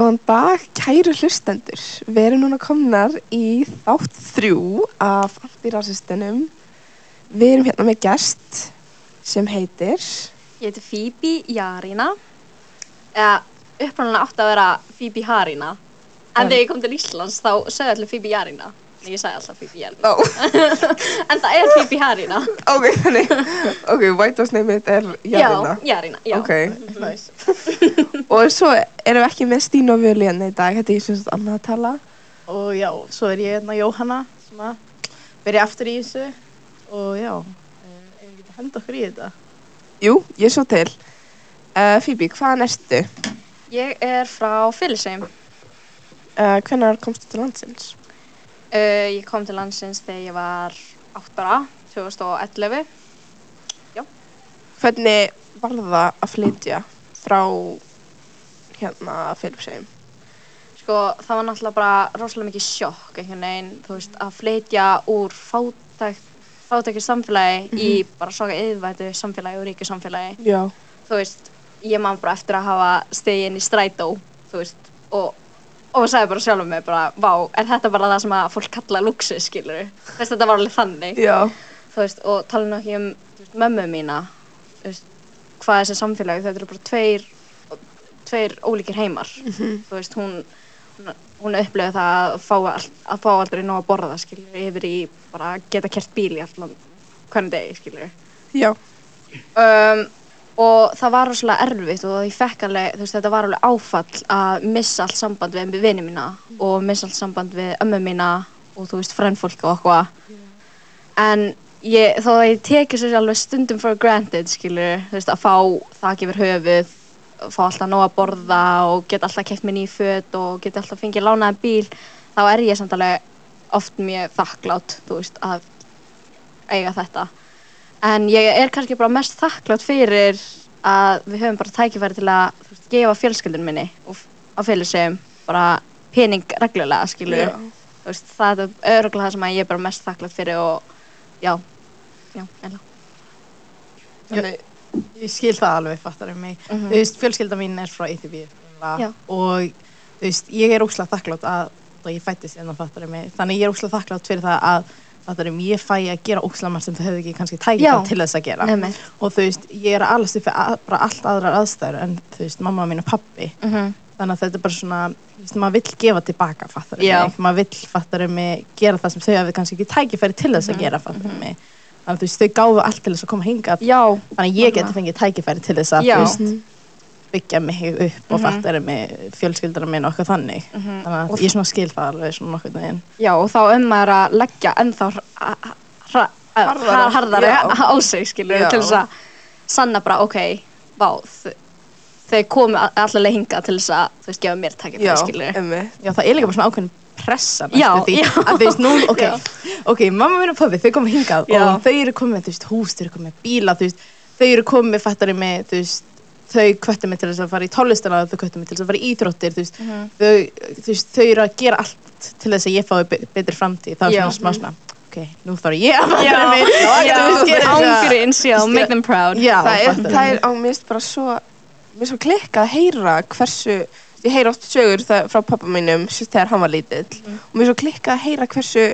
Góðan dag, kæru hlustendur. Við erum núna komnar í þátt þrjú af antirasistinum. Við erum hérna með gest sem heitir... Ég heiti Phoebe Jarina. Eða upprannulega átti að vera Phoebe Harina. En En- þegar ég kom til Íslands þá sögðu allir Phoebe Jarina. Nei, ég sagði alltaf Phoebe Jarina. Ó, En það er Phoebe Harina. ok, þannig, ok, White House name er Jarina. Já, Jarina, já. Ok, Nice. og svo erum við ekki með Stínu og Vjöliðan í dag, þetta er sem sagt annað að tala. Og já, svo er ég hérna Jóhanna sem að byrja aftur í þessu og já, eh, ef við getum henda okkur í þetta. Jú, ég svo til. Uh, Phoebe, hvaðan ertu? Ég er frá Fylisheim. Uh, hvenær komstu til landsins? Uh, ég kom til landsins þegar ég var 8 ára, 2011. Hvernig var það að flytja frá hérna Filipsheim? Sko, það var náttúrulega bara rosalega mikið sjokk einhvern veginn, þú veist, að flytja úr fátækt, fátækju samfélagi í bara svona yðvætu samfélagi og ríku samfélagi. Já. Þú veist, ég man bara eftir að hafa stegið inn í strætó, þú veist, og, og sagði bara sjálfum mig bara, vá, er þetta bara það sem að fólk kalla luxus, skilur Þú veist, þetta var alveg þannig, Já. þú veist, og tala nú ekki um mömmu mína, þú veist, hvað er þessi samfélagi, þetta eru bara tveir, tveir ólíkir heimar. Þú veist, hún hún, hún upplöði það að fá, all, að fá aldrei nóg að borða, skilur, yfir í bara að geta kert bíl í allan hvernig degi, skilur Já. um, og það var rosalega erfitt og ég fekk alveg, þú veist, þetta var alveg áfall að missa allt samband við vini mína og missa allt samband við ömmu mína og þú veist, frendfólk og okkur en ég, þó að ég teki sér alveg stundum for granted, skilur, þú veist, að fá þak yfir höfuð fá alltaf nóg að borða og geta alltaf keft mér ný föt og geta alltaf fengið lánaðan bíl þá er ég samt alveg oft mjög þakklátt, þú veist, að eiga þetta. En ég er kannski bara mest þakklátt fyrir að við höfum bara tækifæri til að veist, gefa fjölskyldun minni og á félagsegum bara pening reglulega, skilur Já. þú veist, það er öruglega það sem ég er bara mest þakklátt fyrir og já, já, eða. Þannig, Ég skil það alveg, fattar um mig. Mhm. Þú veist, fjölskylda mín er frá Íþjófið og þú veist, ég er óslega þakklátt að, ég fættist innan fattar um mig, þannig ég er óslega þakklátt fyrir það að fattar um, ég fæ að gera óslega margt sem það hefði ekki kannski tækifæri til þess að gera. Einmitt. Og þú veist, ég er að alast upp fyrir bara allt aðrar aðstæður en þú veist, mamma mín og pappi. Mhm. þannig að þetta er bara svona þú veist, maður vill gefa tilbaka fattar Já. mig maður vill fattar mig gera það sem þau hafi kannski ekki tækifæri til þess að Mhm, gera fattar mig þannig að þú veist þau gáðu allt til þess að koma hingað. Já, þannig að ég geti fengið tækifæri til þess að veist, byggja mig upp og Mhm. fattar mig fjölskyldana minn og eitthvað þannig. Mhm. þannig að Og ég svona skil það alveg svona nokkuð veginn. Já, og þá um maður að leggja ennþá harðari á sig, skilur Já. til þess að sanna bara, ok, vá þau- a- allavega hingað til þess að, þú veist, gefa mér tækifæri, skilur já það er líka bara svona ákveðin pressa næstu Já, því já. að þú veist nú, ok, ok, mamma minn og pabbi þau komið hingað Já. og þau eru komið með, þú veist, hús, þau eru komið með bíla, þú veist, þau eru komið, fattar með, þú veist, þau kvöttu mig til þess að fara í tónlistana, þau kvöttu mig til þess að fara í íþróttir, þú veist, Mhm. þau, þú veist, þau eru að gera allt til þess að ég fái be betri framtíð, það er Já. svona smá svona, ok, nú þarf ég að mig, já, þú veist, ángurins, já, make them proud. Já, það er, mér finnst bara svo, mér er svo klikkað að heyra hversu, ég heyra oft sögur það, frá pappa mínum þegar hann var lítill. Og mér er svo klikkað að heyra hversu,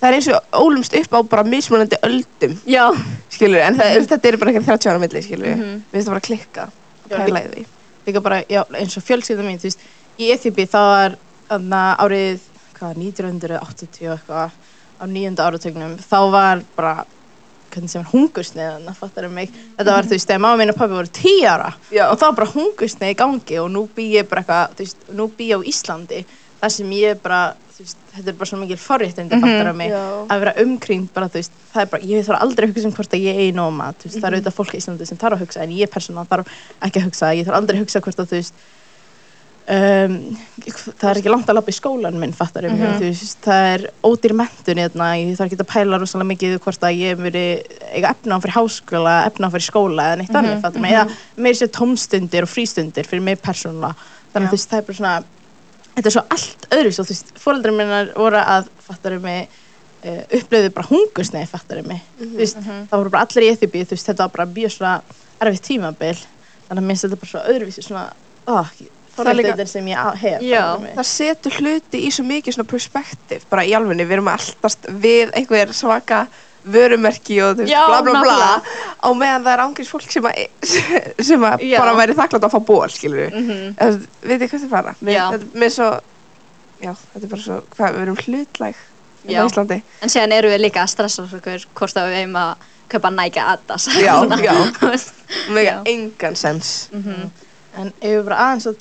það er eins og ólumst upp á bara mismunandi öldum, Já, skilur, en það, þetta er bara ekki 30 ára milli, skilur, Mhm. mér finnst það bara klikkað. Já, að pæla í því. líka bara, já, eins og fjölskylda mín, þú veist, í Eþjópi þá var þarna árið, hvað, 1980 og eitthvað, á nýjönda áratögnum, þá var bara, hvernig sem er hungursneið, þannig fattar mig, þetta var, þú veist, þegar mamma mín og pabbi voru 10 ára Já. og þá var bara hungursneið í gangi og nú bý ég bara eitthvað, þú veist, nú bý ég á Íslandi, þar sem ég bara, þú veist, þetta er bara svo mikil forréttindi, Mhm, fattar mig, að vera umkring bara, þú veist, það er bara, ég þarf aldrei að hugsa um hvort að ég eigi nóg mat, þú veist, það er auðvitað fólk í Íslandi sem þarf að hugsa, en ég persónulega þarf ekki að hugsa, ég þarf aldrei að hugsa hvort að, þú veist, um, það er ekki langt að lappa í skólan minn, fattar ég Mhm. þú veist, það er ódýr mentun hérna, ég þarf ekki að pæla rosalega mikið hvort að ég muni eiga efna á fyrir háskóla, efna á fyrir skóla eða neitt þannig, fattar mig, eða meir sér tómstundir og frístundir fyrir mig persónulega, þannig að það er bara svona, þetta er svo allt öðru þú veist, fóreldrar minnar voru að, fattar ég mig, uh, upplöðu bara hungursneið, fattar ég mig, þú veist, það voru bara allir í Eþjópi, þú veist, þetta var bara mjög svona erfitt tímabil, þannig að minnst þetta bara svo öðruvísi svona, oh, Það er tónlistir sem ég hef Já. það setur hluti í svo mikið svona perspektíf bara í alvegni, við erum alltaf við einhver svaka vörumerki og þú veist, bla bla bla á meðan það er ángriðs fólk sem, að, sem að Já. bara væri þakklátt að fá ból, skilur við Mhm. mm veit þið hvað þið fara? Já. þetta, mér svo, já, þetta er bara svo hvað, við erum hlutlæg Já. á Íslandi En síðan eru við líka að stressa okkur hvort að við eigum að kaupa Nike Adidas. Já, já. Mega engan sens Mhm. En ef við bara aðeins að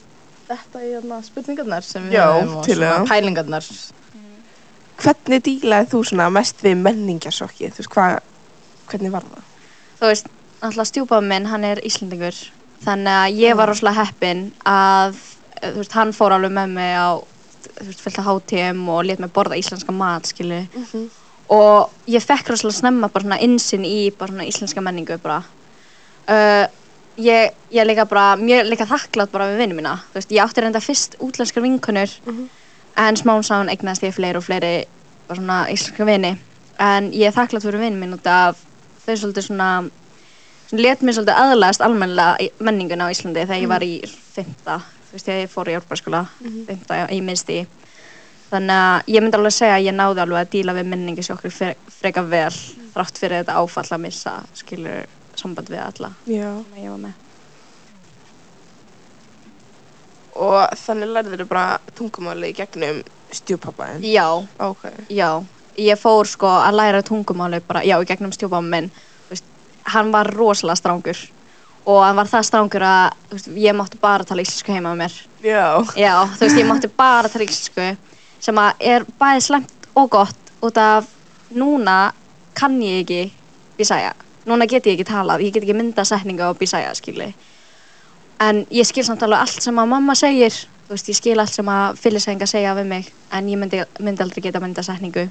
þetta í hérna spurningarnar sem við Já, höfum og til svona það. pælingarnar. hvernig dílaði þú svona mest við menningarsokki, þú veist, hvað hvernig var það? Þú veist, alltaf stjúpað minn, hann er Íslendingur. Þannig að ég var rosalega heppin að, eh, þú veist, hann fór alveg með mig á, þú veist, fylgta HTM og let mig borða íslenska mat, skilju. Og ég fekk rosalega snemma bara svona insinn í bara svona íslenska menningu bara. Uh, ég, ég er líka bara, mjög líka þakklátt bara við vinnu mína. Þú veist, ég átti reynda fyrst útlenskar vinkonur en smám saman eignast ég fleiri og fleiri bara svona íslenska vini. En ég er þakklátt fyrir vinnu mín út af þau svolítið svona, svona let mér svolítið aðlæðast almennilega í menninguna á Íslandi þegar ég var í fymta, þú veist, ég fór í árbæðskóla, fymta í minnsti. Þannig að ég myndi alveg segja að ég náði alveg að díla við menningi sér okkur fre freka vel þrátt fyrir þetta áfall að missa, skilur, samband við alla Já. sem ég var með. og þannig lærður þau bara tungumáli í gegnum stjúpappaðin Já, ok, já. Ég fór sko að læra tungumáli bara, já, í gegnum stjúpáma minn. Þú veist, hann var rosalega strángur og hann var það strángur að þú veist, ég mátti bara tala íslensku heima með mér. já Já, þú veist, ég mátti bara tala íslensku sem að er bæði slemt og gott út af núna kann ég ekki bísæja. Núna get ég ekki talað, ég get ekki mynda setninga á bísæja, skilji. En ég skil samt alveg allt sem að mamma segir, þú veist, ég skil allt sem að fyllisæðinga segja við mig, en ég myndi, myndi aldrei geta mynda setningu.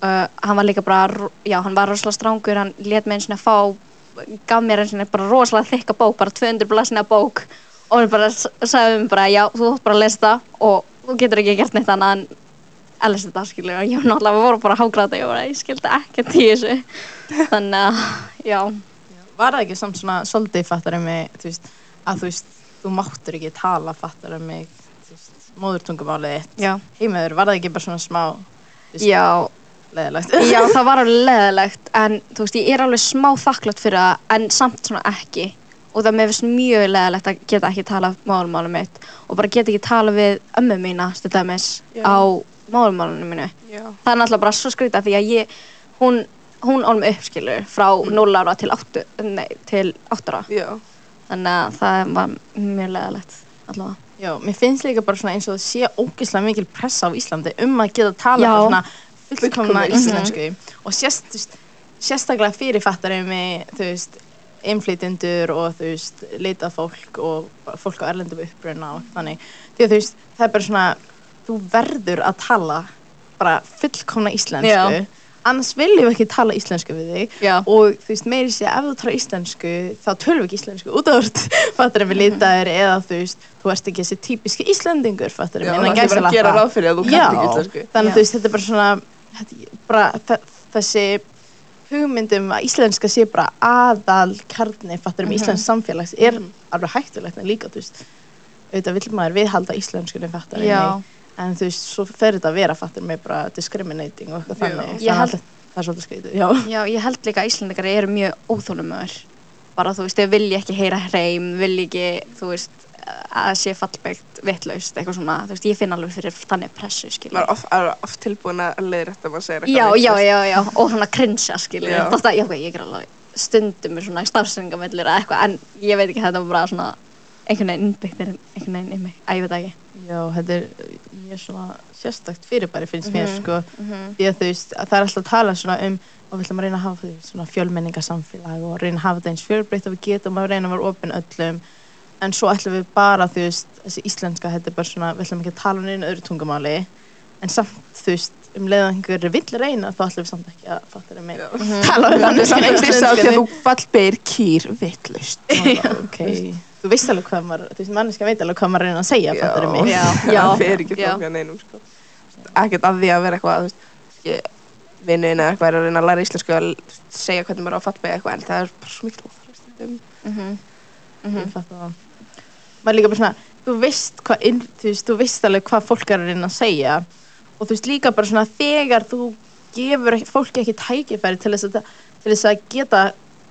Uh, hann var líka bara, já, hann var rosalega strángur, hann let mig eins og fá, gaf mér eins og bara rosalega þykka bók, bara 200 blasina bók og hann bara sagði mér bara, já, þú þótt bara að lesa það og þú getur ekki gert neitt annað en þetta, skilur, og ég var náttúrulega, við vorum bara að hágráta, ég ég skildi ekkert í þessu, þannig að, já, Var það ekki samt svona svolítið fattar um mig, þú veist, að þú veist, þú máttur ekki tala fattar um mig, móðurtungumálið Heimaður, var það ekki bara svona smá, veist, já, leðilegt? Já, það var alveg leðilegt en þú veist, ég er alveg smá þakklátt fyrir það en samt svona ekki. Og það finnst mjög leðilegt að geta ekki talað málumálum mitt og bara geta ekki talað við ömmu mína dæmis Já. á málumálunum mínu. Já, það er náttúrulega bara svo skrýta því að ég hún, hún ólum uppskilur frá 0 ára til 8, nei, til 8 ára. Já. Þannig að það var mjög leðilegt allavega. Já, mér finnst líka bara svona eins og það sé ógeðslega mikil pressa á Íslandi um að geta tala Já. svona fullkomna Fullkomna íslensku. Og sérst, þú veist, sérstaklega fyrirfattari með, þú veist, einflýtjendur og þú veist, leitað fólk og fólk á erlendum uppruna og þannig. Því að þú veist, það er bara svona, þú verður að tala bara fullkomna íslensku, annars viljum við ekki tala íslensku við þig. Já. og þú veist, meiri sé ef þú talar íslensku þá tölum við ekki íslensku út af þú fattar við litaðir eða þú veist þú ert ekki þessi típiski íslendingur bara að að kannt ekki íslensku. þannig að þú veist, þetta er bara svona þetta, bara þe- þessi hugmyndum að íslenska sé bara aðal kjarni fattar við Mhm. íslensk samfélags er alveg hættulegt en líka þú veist auðvitað vill maður viðhalda íslenskunni fattar Já. En þú veist, svo fer þetta að vera fattar með bara discriminating og eitthvað Já. þannig Ég Þannig að það er svolítið skrítið, já Já, ég held líka að Íslandikar eru mjög óþólumöður. Bara þú veist, þau vilja ekki heyra hreim, vilja ekki, þú veist, að það sé fallbegt, vittlaust, eitthvað svona. Þú veist, ég finn alveg fyrir þannig pressu, skilja. maður er oft, er oft tilbúin að leiðra þetta maður segir Já, eitthvað já, vitlaust. já, já, og svona cringe, skilja. Já. Þetta, já, ok, ég er alveg stundum með svona starfsendingamillir eða eitthvað, en ég veit ekki, þetta var bara svona einhvern veginn innbyggt er einhvern veginn í mig. Æ, ég veit það ekki. Já, þetta er mjög svona sérstakt fyrirbæri finnst mér Mhm, sko mhm. því að þú veist, að það er alltaf að tala svona um og við ætlum að reyna að hafa því svona fjölmenningarsamfélag og reyna að hafa þetta eins fjölbreytt og við getum að reyna að vera opinn öllum en svo ætlum við bara, þú veist, þessi íslenska þetta er bara svona, við ætlum ekki að tala um einu öðru tungumáli en samt, þú veist, um leið að einhver vill reyna þá ætlum við samt ekki að fatta það Já. tala um Þannig samt að að að þú fallbeir kýr vittlust ok, þú veist alveg hvað maður, þú veist, manneska veit alveg hvað maður reyna að segja, fattar mig. Já. já, það fer ekki fólk að neinum sko. ekkert að því að vera eitthvað þú veist, ég, vinnuinn eða eitthvað er að reyna að læra íslensku að segja hvernig maður á að fallbeig eitthvað en það er bara svo mikil óþarf stundum Mhm, ég fatt það. Maður líka bara svona, þú þú veist hvað, inn, þú veist, þú veist alveg hvað fólk er að reyna að segja og þú veist líka bara svona þegar þú gefur fólki ekki tækifæri til þess að, til þess að geta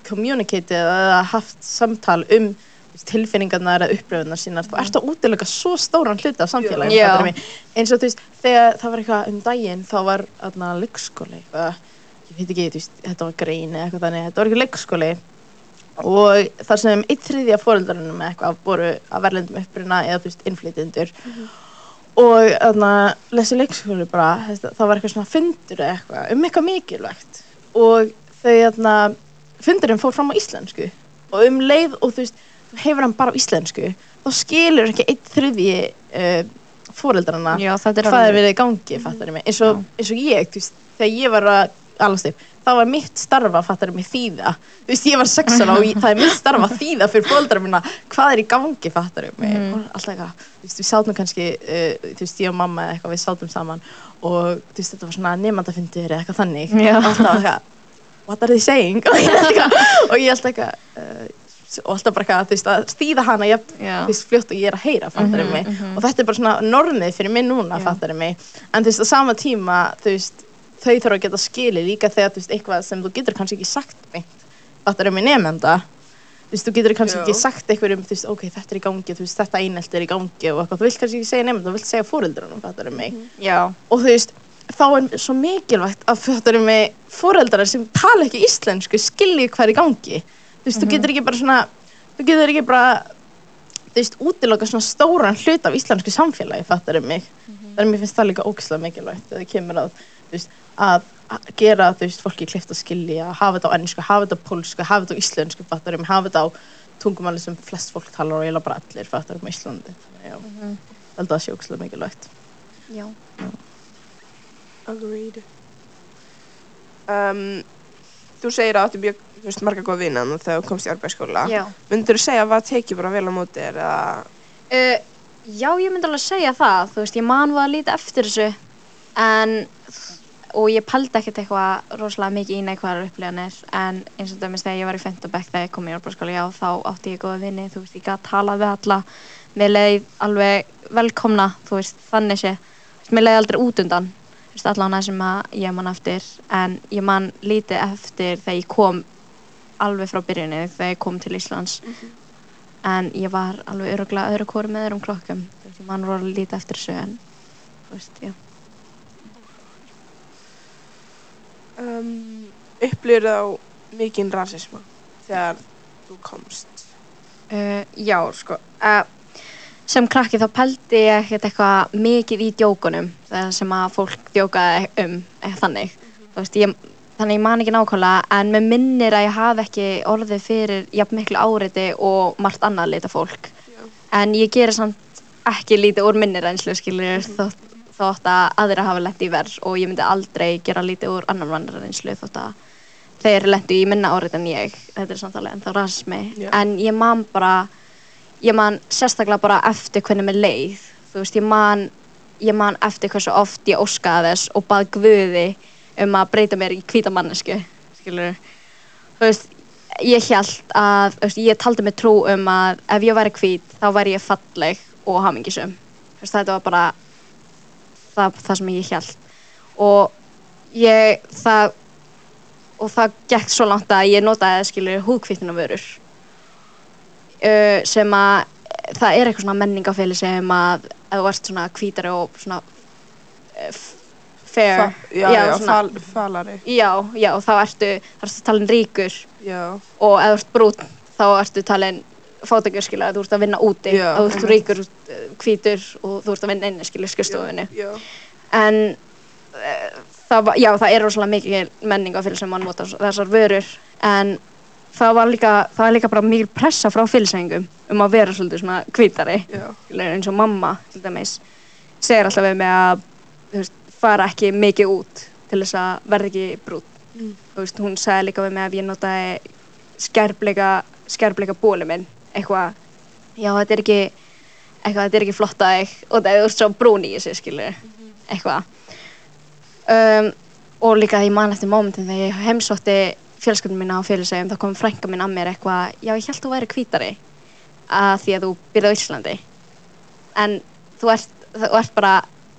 communicated eða haft samtal um þú tilfinningarnar eða upplöfunar sínar, þú ert að útilega svo stóran hluta af samfélaginu, mig? eins og þú veist, þegar það var eitthvað um daginn þá var aðna leikskóli eitthvað, ég veit ekki, veist, þetta var grein eða eitthvað þannig, þetta var ekki leikskóli. Og þar sem eitt þriðja fóreldarinn með eitthvað voru að verðlendum uppruna eða þú veist, innflytjendur. Og þarna, þessi leikskóli bara, þetta, það var eitthvað svona fundur eitthvað um eitthvað mikilvægt. Og þau, þarna, fundurinn fór fram á íslensku. Og um leið og þú veist, hefur hann bara á íslensku þá skilur ekki eitt þriðji uh, þetta er hvað er alveg- verið í gangi, eins og, eins og ég, veist, þegar ég var að upp, þá var mitt starfa fattar mig þýða, þú veist, ég var sexan og það er mitt starfa þýða fyrir fóldra mína. Hvað er í gangi, fattar mig? Og alltaf eitthvað, þú veist, við sátum kannski uh, þú veist, ég og mamma eða eitthvað, við sátum saman og þú veist, þetta var svona nefndafundir eða eitthvað þannig, alltaf eitthvað what are they saying, og ég alltaf eitthvað uh, og alltaf bara eitthvað, þú veist, að þýða hana Já. þú veist, fljótt og ég er að heyra, fattar Mhm, mig mhm. og þetta er bara svona normið fyrir mig núna, Já. fattar mig en þú veist, á sama tíma, þú veist þau þurfa að geta skilið líka þegar, þú veist, eitthvað sem þú getur kannski ekki sagt meint fattar mig nefnda þú veist, þú getur kannski Já. ekki sagt eitthvað um, þú veist, ok, þetta er í gangi, þú veist, þetta einelt er í gangi og eitthvað, þú vilt kannski ekki segja nefnda, þú vilt segja fóreldrunum, fattar mig Já, og þú veist, þá er svo mikilvægt að fattar mig fóreldrar sem tala ekki íslensku skilji hvað er í gangi þú veist, þú getur ekki bara svona þú getur ekki bara þú veist, útiloka svona stóran hlut af íslensku samfélagi, fattar mig? Þar mér finnst það líka ógislega mikilvægt þegar það kemur að, þú veist, að að gera, þú veist, fólki kleift að skilja hafa þetta á ennsku, hafa þetta á pólsku, hafa þetta á íslensku fattar mig, hafa þetta á tungumáli sem flest fólk talar og eiginlega bara allir fattar á Íslandi, þannig já, Mhm. ég held að það sé ógislega mikilvægt. Já. Agreed. Um, þú segir að áttu mjög, þú veist, marga góða vinnan þegar þú komst í arbeidsskóla. Já. Myndur þú segja að það tekið bara vel á móti þér eða... Uh, já, ég myndi alveg segja það, þú veist, ég man var að líta eftir þessu, en, og ég pældi ekkert eitthvað rosalega mikið í neikvæðar upplifanir, en eins og dæmis þegar ég var í Fentabæk þegar ég kom í árbúrskóla, já, þá átti ég góða vinni, þú veist, ég gæti talað við alla, mér leið alveg velkomna, þú veist, þannig sé, mér leið aldrei út undan, allan það sem ég man eftir, en ég man lítið eftir þegar ég kom alveg frá byrjunni, þegar ég kom til Íslands, en ég var alveg öruglega öðru kóru með öðrum klokkum ég mann voru að líta eftir þessu en þú veist, já. Um, upplýður þá mikinn rasisma þegar þú komst? uh, já, sko uh, sem krakki þá pældi ég ekkert eitthvað mikið í djókunum sem að fólk djókaði um eitthvað þannig. Þú veist, ég, þannig ég man ekki nákvæmlega en með minnir að ég hafi ekki orðið fyrir jafn miklu áreiti og margt annað leita fólk. Já. en ég gerir samt ekki lítið úr minnir einslu skilur þótt, þótt að aðra hafa lent í verð og ég myndi aldrei gera lítið úr annar mannar einslu þótt að þeir lendu í minna árið en ég. Þetta er samtalið en þá rasismi Já. en ég man bara ég man sérstaklega bara eftir hvernig mér leið. Þú veist, ég man ég man eftir hversu oft ég óskaði þess og bað Guði um að breyta mér í hvíta mannesku skilur þú veist, ég held að þú veist, ég taldi mig trú um að ef ég væri hvít þá væri ég falleg og hamingisum þú veist, þetta var bara það, það sem ég held og ég það og það gekk svo langt að ég notaði skilur húðkvítinu vörur. Uh, sem að það er eitthvað svona menningaféli sem að ef þú ert svona hvítari og svona uh, fair. Fa já, já, svona, fal falari. já, já, þá ertu þá ertu talin ríkur. Já, og ef þú ert brún þá ertu talin fátekur skilja, þú ert að vinna úti. Já. ef þú ert ríkur, uh, hvítur og þú ert að vinna inni skilja skrifstofunni. Já, en uh, það, já, það er rosalega mikið menningafél sem að nota þessar vörur. En það var líka, það var líka bara mikil pressa frá fylgsengum um að vera svolítið svona hvítari. Já, eins og mamma til dæmis segir alltaf við mig að fara ekki mikið út til þess að verða ekki brún Mm. þú veist, hún sagði líka við mig að ég notaði skærbleika skærbleika bóli minn. Eitthvað, já þetta er ekki eitthvað, þetta er ekki flott að þig og það er þú veist svo brún í þessu skilur eitthvað. Um, og líka ég man eftir momentin þegar ég heimsótti fjölskyldum mína á félagsegum þá kom frænka mín að mér eitthvað já ég held þú væri hvítari að því að þú byrði á Íslandi. En þú ert, þú ert bara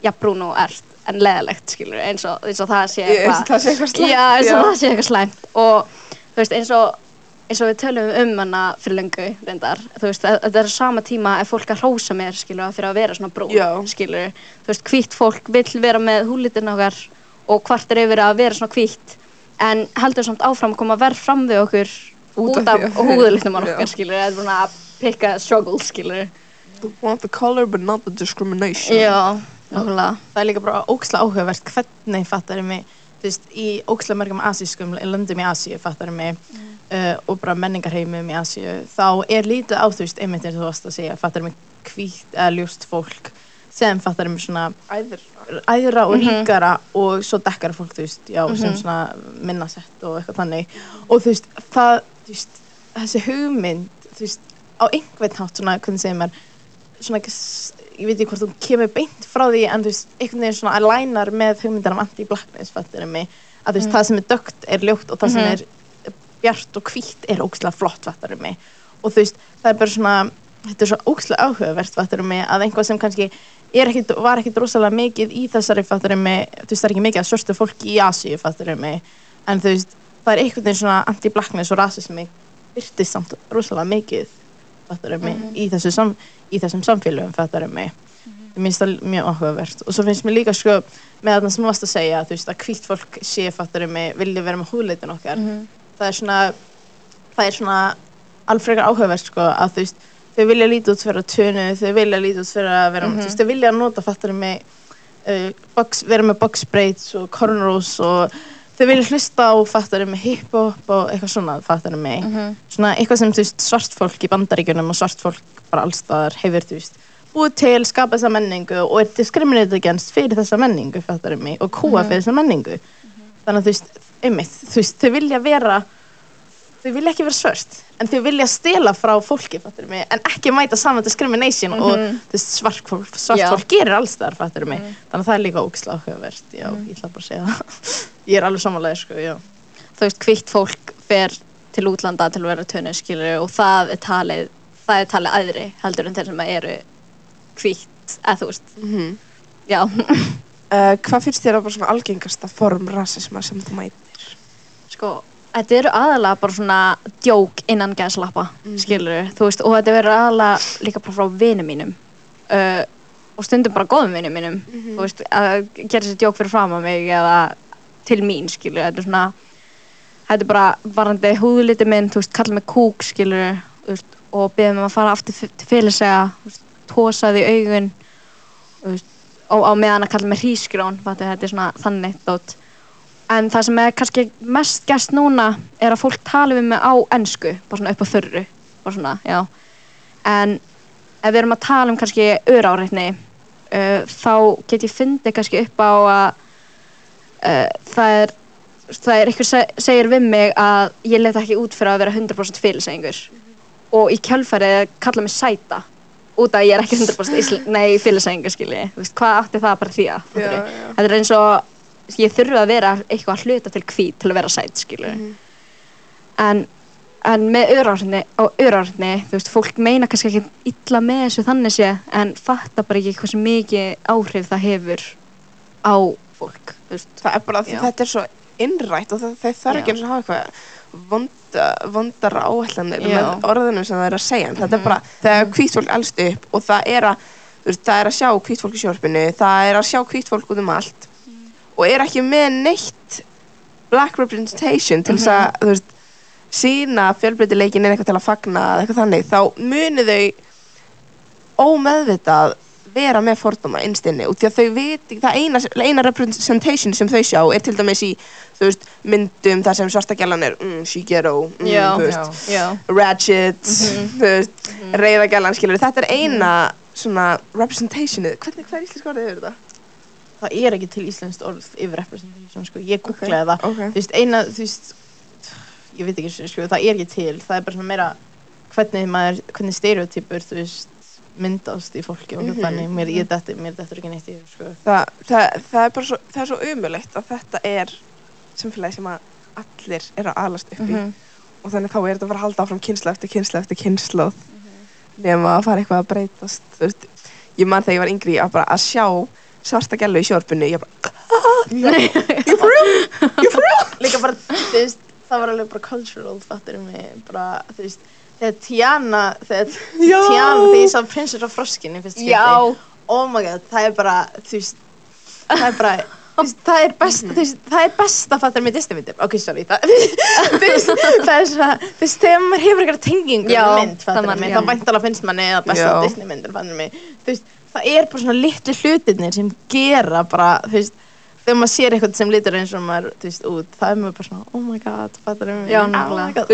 já, brún og ert en leðilegt, skilur, eins og, eins og það sé eitthvað eins og það sé eitthvað slæmt og þú veist, eins og eins og við tölum um hana fyrir löngu reyndar, þú veist, að- þetta er á sama tíma ef fólk að hrósa mér, skilur, fyrir að vera svona brún, Já. skilur, þú veist, hvítt fólk vill vera með húlitin okkar og hvart er yfir að vera svona hvítt en heldur samt áfram að koma verð fram við okkur Út út af að- húðlitum Já. okkar, skilur, er svona að pikka struggle, skilur. Want the color but not the discrimination. Já, nákvæmlega. Það er líka bara óksla áhugavert hvernig fattar ég mig, þú veist, í óksla mörgum asískum löndum í Asíu fattar ég mig uh, og bara menningarheimum í Asíu, þá er lítið á þú veist, einmitt eins og þú varst að segja, fattar ég mig hvítt eða ljóst fólk sem fattar ég mig svona Æður. æðra og Mhm. ríkara og svo dekkara fólk, þú veist, já, sem Mhm. svona minnasett og eitthvað þannig og þú veist, það, þú veist, þessi hugmynd, þú veist, á einhvern hátt svona, hvernig segir maður svona, ég veit ekki hvort þú kemur beint frá því en þú veist, einhvern veginn svona alignar með hugmyndar af anti-blackness, fattir mig að þú veist, Mm. það sem er dögt er ljótt og það sem Mhm. er bjart og hvítt er ógslag flott, fattar mig og þú veist, það er bara svona þetta er svo ógslag áhugavert, fattar mig að einhvað sem kannski ekkit, var ekkit rosalega mikið í þessari, fattar mig þú veist, það er ekki mikið að svörstu fólki í Asíu, fattar mig en þú veist, það er einhvern veginn svona anti-blackness og rasismi byrtist samt rosalega mikið fattar mig, Mhm. í, þessu sam, í þessum samfélögum, fattar mig Mér finnst það mjög áhugavert og svo finnst mér líka sko með þarna sem þú varst að segja þú veist að hvítt fólk sé fattar mig vilja vera með húðleitin okkar Mhm. það er svona það er svona alfrekar áhugavert sko að þú veist þau vilja lítið út fyrir að tönu þau vilja lítið út fyrir að vera Mhm. þú veist þau vilja nota fattar mig uh, box, vera með box braids og cornrows og þau vilja hlusta á fattar mig hip-hop og eitthvað svona fattar mig Mhm. svona eitthvað sem veist svart fólk í bandaríkjunum og svart fólk bara allstaðar hefur veist búið til, skapa þessa menningu og er discriminated against fyrir þessa menningu fattar mig og kúa Mhm. fyrir þessa menningu þannig að þú veist, einmitt þú veist, þau vilja vera þau vilja ekki vera svört en þau vilja stela frá fólki fattar mig, en ekki mæta saman discrimination og Mhm. þú veist, svart fólk, svart fólk gerir allstaðar fattar mig, Mhm. þannig að það er líka ógislega áhugavert já, Mhm. ég ætla bara að segja það ég er alveg samanlega, sko, þú veist, hvitt fólk fer til útlanda til að vera tönu, skilur, og það er talið, það er talið aðri heldur en þeir sem eru hvitt, eða þú veist, Mm já. Uh, hvað finnst þér að bara svona algengasta form rasisma sem þú mætir? sko, þetta eru aðalega bara svona djók innan gæðslappa, Mhm. skilur, þú veist, og þetta verður aðalega líka bara frá vinum mínum uh, og stundum bara góðum vinum mínum, Mhm. þú veist, að gera sér djók fyrir fram á mig eða til mín, skilur, þetta er svona, þetta er bara varandi húðliti minn, þú veist, kalla mig kúk, skilur, veist, og beðum mig að fara aftur til félagsega, tósaði í augun, veist, og á meðan að kalla mig hrísgrón, þetta er svona þannig dót. En það sem er kannski mest gæst núna er að fólk tala við mig á ennsku, bara svona upp á þörru, bara svona, já. En ef við erum að tala um kannski öráreitni, uh, þá get ég fyndið kannski upp á að það er, það er eitthvað se segir við mig að ég let ekki út fyrir að vera 100% félagsæðingur og í kjölfærið kalla mig sæta út að ég er ekki 100% ísl- nei, félagsæðingur skilji, þú veist, hvað átti það bara því að, þetta er eins og ég þurfi að vera eitthvað að hluta til hvít til að vera sæt, skilur Mhm. en, en með öðrárni og öðrárni, þú veist, fólk meina kannski ekki illa með þessu þannig sé en fatta bara ekki hversu mikið áhrif það hefur á fólk, veist Það er bara að Já. þetta er svo innrætt og það, það þarf ekki eins og hafa eitthvað vonda, vondar áætlanir Já. með orðinu sem það er að segja. En Þetta er Mhm. bara þegar hvít fólk elst upp og það er að, veist, það er að sjá hvít fólk í sjórfinu, það er að sjá hvít fólk út um allt og er ekki með neitt black representation til þess að, þú veist, sína fjölbreytileikin er eitthvað til að fagna eða eitthvað þannig, þá munu þau ómeðvitað vera með fordóma innstinni og því að þau viti, það eina, eina representation sem þau sjá er til dæmis í veist, myndum þar sem svarta gælan er mm, ghetto, mm, ratchet, Mhm. mm reyða gælan, skilur, þetta er eina svona representationið, hvernig, hvað er íslensk orðið yfir þetta? það er ekki til íslenskt orð yfir representation sko, ég googlaði það. Ok, þú veist, eina, veist ég veit ekki, sko, það er ekki til. Það er bara svona meira hvernig maður, hvernig stereotypur, þú veist myndast í fólki og mm þannig mér, detti, mér dettur ekki neitt yfir, sko. Það, það, það er bara svo, það er svo umulegt að þetta er samfélagi sem að allir eru að alast upp í. Mhm. og þannig þá er þetta bara að halda áfram kynsla eftir kynsla eftir kynsla nema að fara eitthvað að breytast veist, ég man þegar ég var yngri að bara að sjá svarta gælu í sjórpunni, ég bara, líka bara, þú veist, það var alveg bara cultural, fattur mig, bara, þú veist, þegar Tiana, þegar. Tiana, þegar ég sá Princess of Froskin í fyrst skipti, Já. oh my god, það er bara, þú veist, það er bara, þú veist, það er best, þú veist, það er besta fattur mig Disney-myndir, ok, sorry, það, þú veist, það er svona, þú veist, þegar maður hefur eitthvað tengingu við mynd, það fattur mig, þá væntalega finnst manni að besta Já. Disney-myndir, fattur mig, þú veist, það er bara svona litlu hlutirnir sem gera bara, þú veist, þegar maður sér eitthvað sem lítur eins og maður, þú veist, út, það er maður bara svona, oh my god, fattur mig, Já, oh my nákvæmlega. og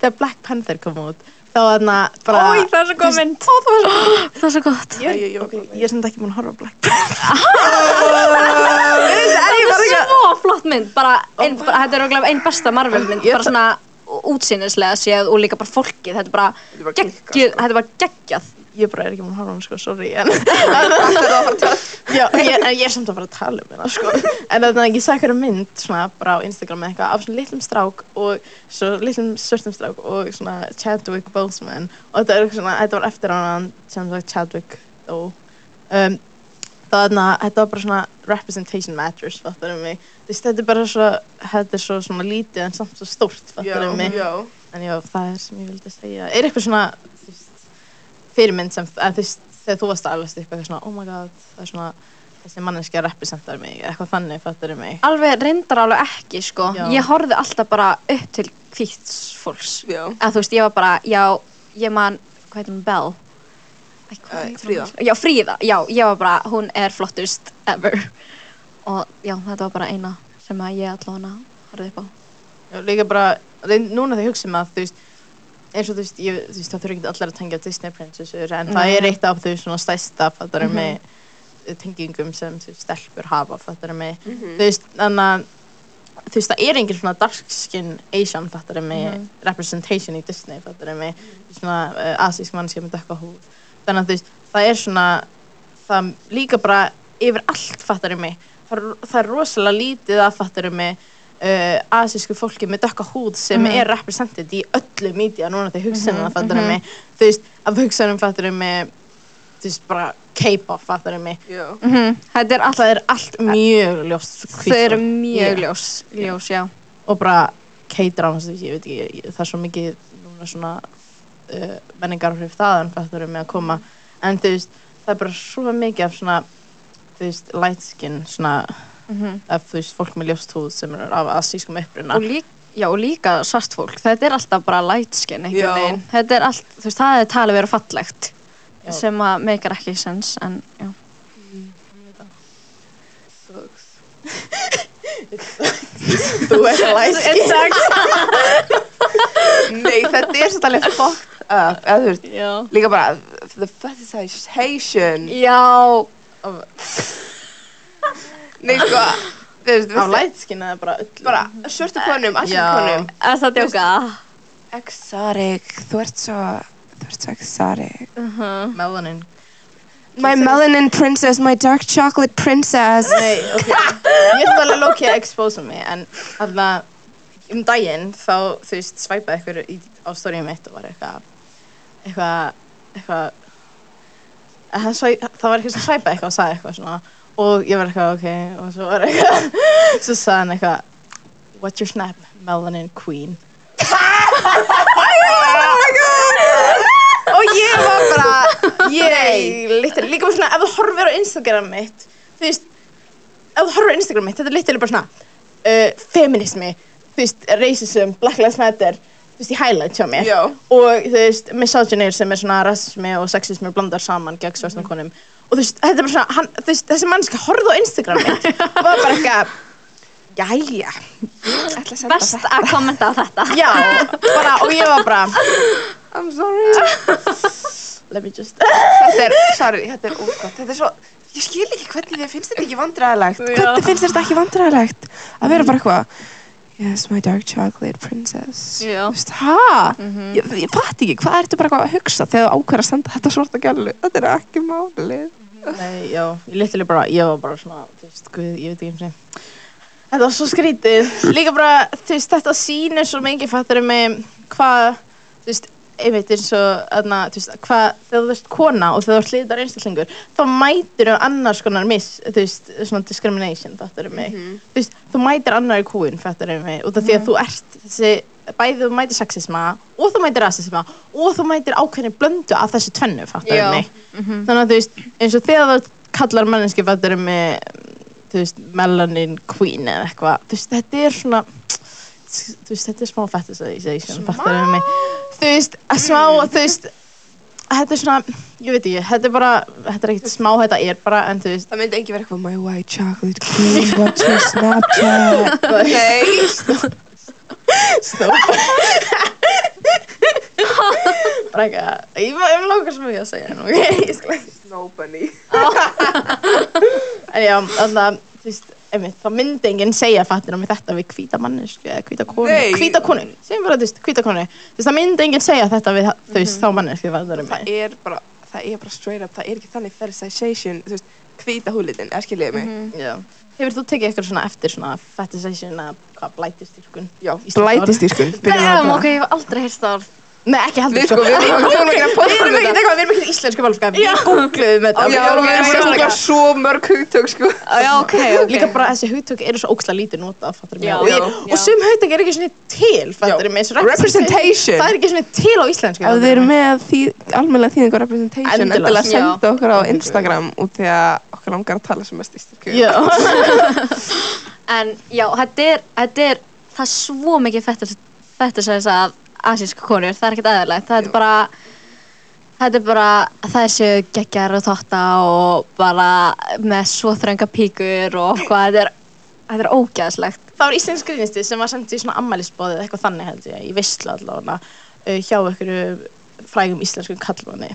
þegar Black Panther kom út, þá var þarna bara, Ói, það er svo góð mynd. Ó, það var svo Það er svo gott. Ég, ég- ok, ég er sem þetta ekki búin að horfa á Black Panther. Það er svo flott mynd, bara, ein, bara þetta er okkur einn besta Marvel mynd, Ég- bara svona útsýnislega séð og líka bara fólkið, þetta er bara Þetta er bara geggjað, klikkað, þetta bara geggjað. Ég bara er ekki búin að horfa hann, sko, sorry, en... Já, ég, en ég er samt að fara að tala um hérna, sko. En þannig að ég sagði hverju mynd, svona, bara á Instagram eða eitthvað, af svona litlum strák og svo litlum svörtum strák og svona Chadwick Boseman og þetta er svona, þetta var eftir hann sem sagt Chadwick dó. Um, þá þarna, þetta var bara svona representation matters, fattar um mig. Þetta er bara svo, þetta er svo svona lítið en samt svo stórt, fattar um mig. En já, það er sem ég vildi segja. Er eitthvað svona, fyrirmynd sem, en þú veist, þegar þú varst að alast upp eitthvað svona, oh my god, það er svona, þessi manneskja representar mig, eitthvað þannig, fattar mig. Alveg reyndar alveg ekki, sko. Já. Ég horfði alltaf bara upp til hvíts fólks. Að þú veist, ég var bara, já, ég man, hvað heitir hún, Belle? Æ? Fríða. Já, Fríða, já, ég var bara, hún er flottust ever. Og já, þetta var bara eina sem að ég allavega horfði upp á. Já, líka bara, reyn, núna þegar ég hugsa um að, þú veist, eins og þú veist, ég, þú veist, það þurfa ekki allar að tengja Disney prinsessur, en það er eitt af þau svona stærsta, fattar mig, tengingum sem þú veist, stelpur hafa, fattar mig. Þú veist, þannig að, þú veist, það er engin svona dark skin Asian, fattar mig, representation í Disney, fattar mig, svona uh, asísk mannskja með dökka húð. Þannig að þú veist, það er svona, það líka bara yfir allt, fattar mig, það, það er rosalega lítið að, fattar mig, uh, asísku fólki með dökka húð sem er represented í öllu mídía núna þegar hugsanum það fattar mig. þú veist, af hugsanum fattar mig þú veist, bara K-pop fattar mig. Já. Mm Þetta er það er allt mjög ljóst þau eru hvít- mjög ljós, ljós, já. og bara K-dramas, ég veit ekki það er svo mikið núna svona uh, menningar hrif þaðan fattar mig að koma. En þú veist, það er bara svo mikið af svona þú veist, light skin svona af þú veist, fólk með ljóst húð sem er af asískum uppruna Og, lík, já, og líka svart fólk, þetta er alltaf bara light skin. Þetta er allt, þú veist, það er talið vera fallegt. Já. Sem að meikar ekki sens, en já. þú er light skin Nei, þetta er svolítið alveg fucked up, eða líka bara, the fetishization. Já. Nei, sko, þú veist, á við light skin eða bara öll bara svörtu konum, Já. konum. Er það djóka? Exotic, þú ert svo, þú ert svo exotic. melanin My melanin princess, my dark chocolate princess. Nei, ok, ég ætla alveg lókið að expósa mig en alltaf um daginn þá þú veist svæpaði ykkur í, á stóriðum mitt og var eitthvað eitthvað eitthvað að það var eitthvað sem svæpaði eitthvað og sagði eitthvað svona og ég var eitthvað ok og svo var eitthvað svo sagði hann eitthvað what's your snap melanin queen? Og ég var bara ég, literally, líka bara svona ef þú horfir á Instagram mitt þú veist, ef þú horfir á Instagram mitt þetta er literally bara svona uh, feminismi, þú veist, racism Black Lives Matter, þú veist, í highlight hjá mér. Já. og þú veist, misogyny sem er svona rasismi og sexismi blandar saman gegn svartum konum og þú veist, þetta er bara svona hann, þú veist, þessi mannska horfði á Instagram mitt og var bara eitthvað jæja, að Best þetta. að kommenta á þetta. já bara, og ég var bara I'm sorry. let me just Þetta er, sorry, þetta er ógott. Þetta er svo, ég skil ekki hvernig þið finnst þetta ekki vandræðilegt. Hvernig finnst þetta ekki vandræðilegt? Að vera bara eitthvað, yes, my dark chocolate princess. Já. Þú veist, hæ? Ég, ég fatt ekki, hvað ertu bara að hugsa þegar þú ákveður að senda þetta svarta gælu? Þetta er ekki málið. Nei, já, ég litilega bara, ég var bara svona, þú veist, guð, ég veit ekki eins og Þetta var svo skrítið. Líka bara, þú veist, þetta sýnir svo mikið, fattur mig, hvað, þú veist, einmitt eins og, aðna, veist, hvað, þegar þú ert kona og þegar þú ert hlitar einstaklingur, þá mætir þú annars konar miss, þú veist, svona discrimination, fattur mig. Þú veist, þú mætir annar í kúin, fattur mig, út af því að þú ert þessi, bæði þú mætir sexisma og þú mætir rasisma og þú mætir ákveðni blöndu af þessu tvennu, fattur Já. mig. Þannig að þú veist, eins og þegar þú kallar manneski, fattur mig, þú veist, melanin queen eða eitthvað, þú veist, þetta er svona, þú veist, þetta er smá fattar mig þú veist, að smá, þú veist þetta er svona, ég veit ekki þetta er bara, þetta er ekkert smá, þetta er bara en þú veist, Það myndi ekki vera eitthvað My white chocolate queen, what's your Snapchat? Nei stóp bara eitthvað, ég ég langar svo mikið að segja nú, ok, ég skal ekki Nobody en já, alltaf, þú veist, einmitt, þá myndi enginn segja fattir með þetta við hvíta mannesku eða hvíta konu, Nei. hvíta konu segjum bara, þú veist, hvíta konu. Þú veist, það myndi enginn segja þetta við, þú veist, þá mannesku fattir Það er bara, það er bara straight up Það er ekki þannig fetishization Þú veist, hvíta húlitin, er skiljiði mig? Já. Hefur þú tekið eitthvað svona eftir svona fetishization eða hvað blætistýrkun? Já, blætistýrkun Damn, ok, ég hef aldrei heyrst það orð. Nei, ekki heldur Við sko, við erum um þetta. eitthvað, við erum ekki íslensku málskap Við googluðum þetta. Já, og við erum sjá svo mörg hugtök sko. Já, ok, ok. Líka bara þessi hugtök eru svo óksla lítið nota fattur ég, já. og sum hugtök er ekki svona til fattur eins og Representation. Það er ekki svona til á íslensku Ef þið eru með því, almennilega þýðingu representation Endilega. Senda okkur á Instagram út því að okkur langar að tala sem mest íslensku. Já, En já, þetta er, þetta er, það er svo mikið fettis að asísku konur, það er ekkert aðeinslegt. Það er bara, þetta er bara, það séu geggjar og þotta og bara með svo þrönga píkur og hvað, þetta er, er ógæðslegt. það var íslensk grínisti sem var sendið í svona ammælisbóðið eitthvað þannig held ég, í veistla allavega uh, hjá einhverju frægum íslenskum kallmanni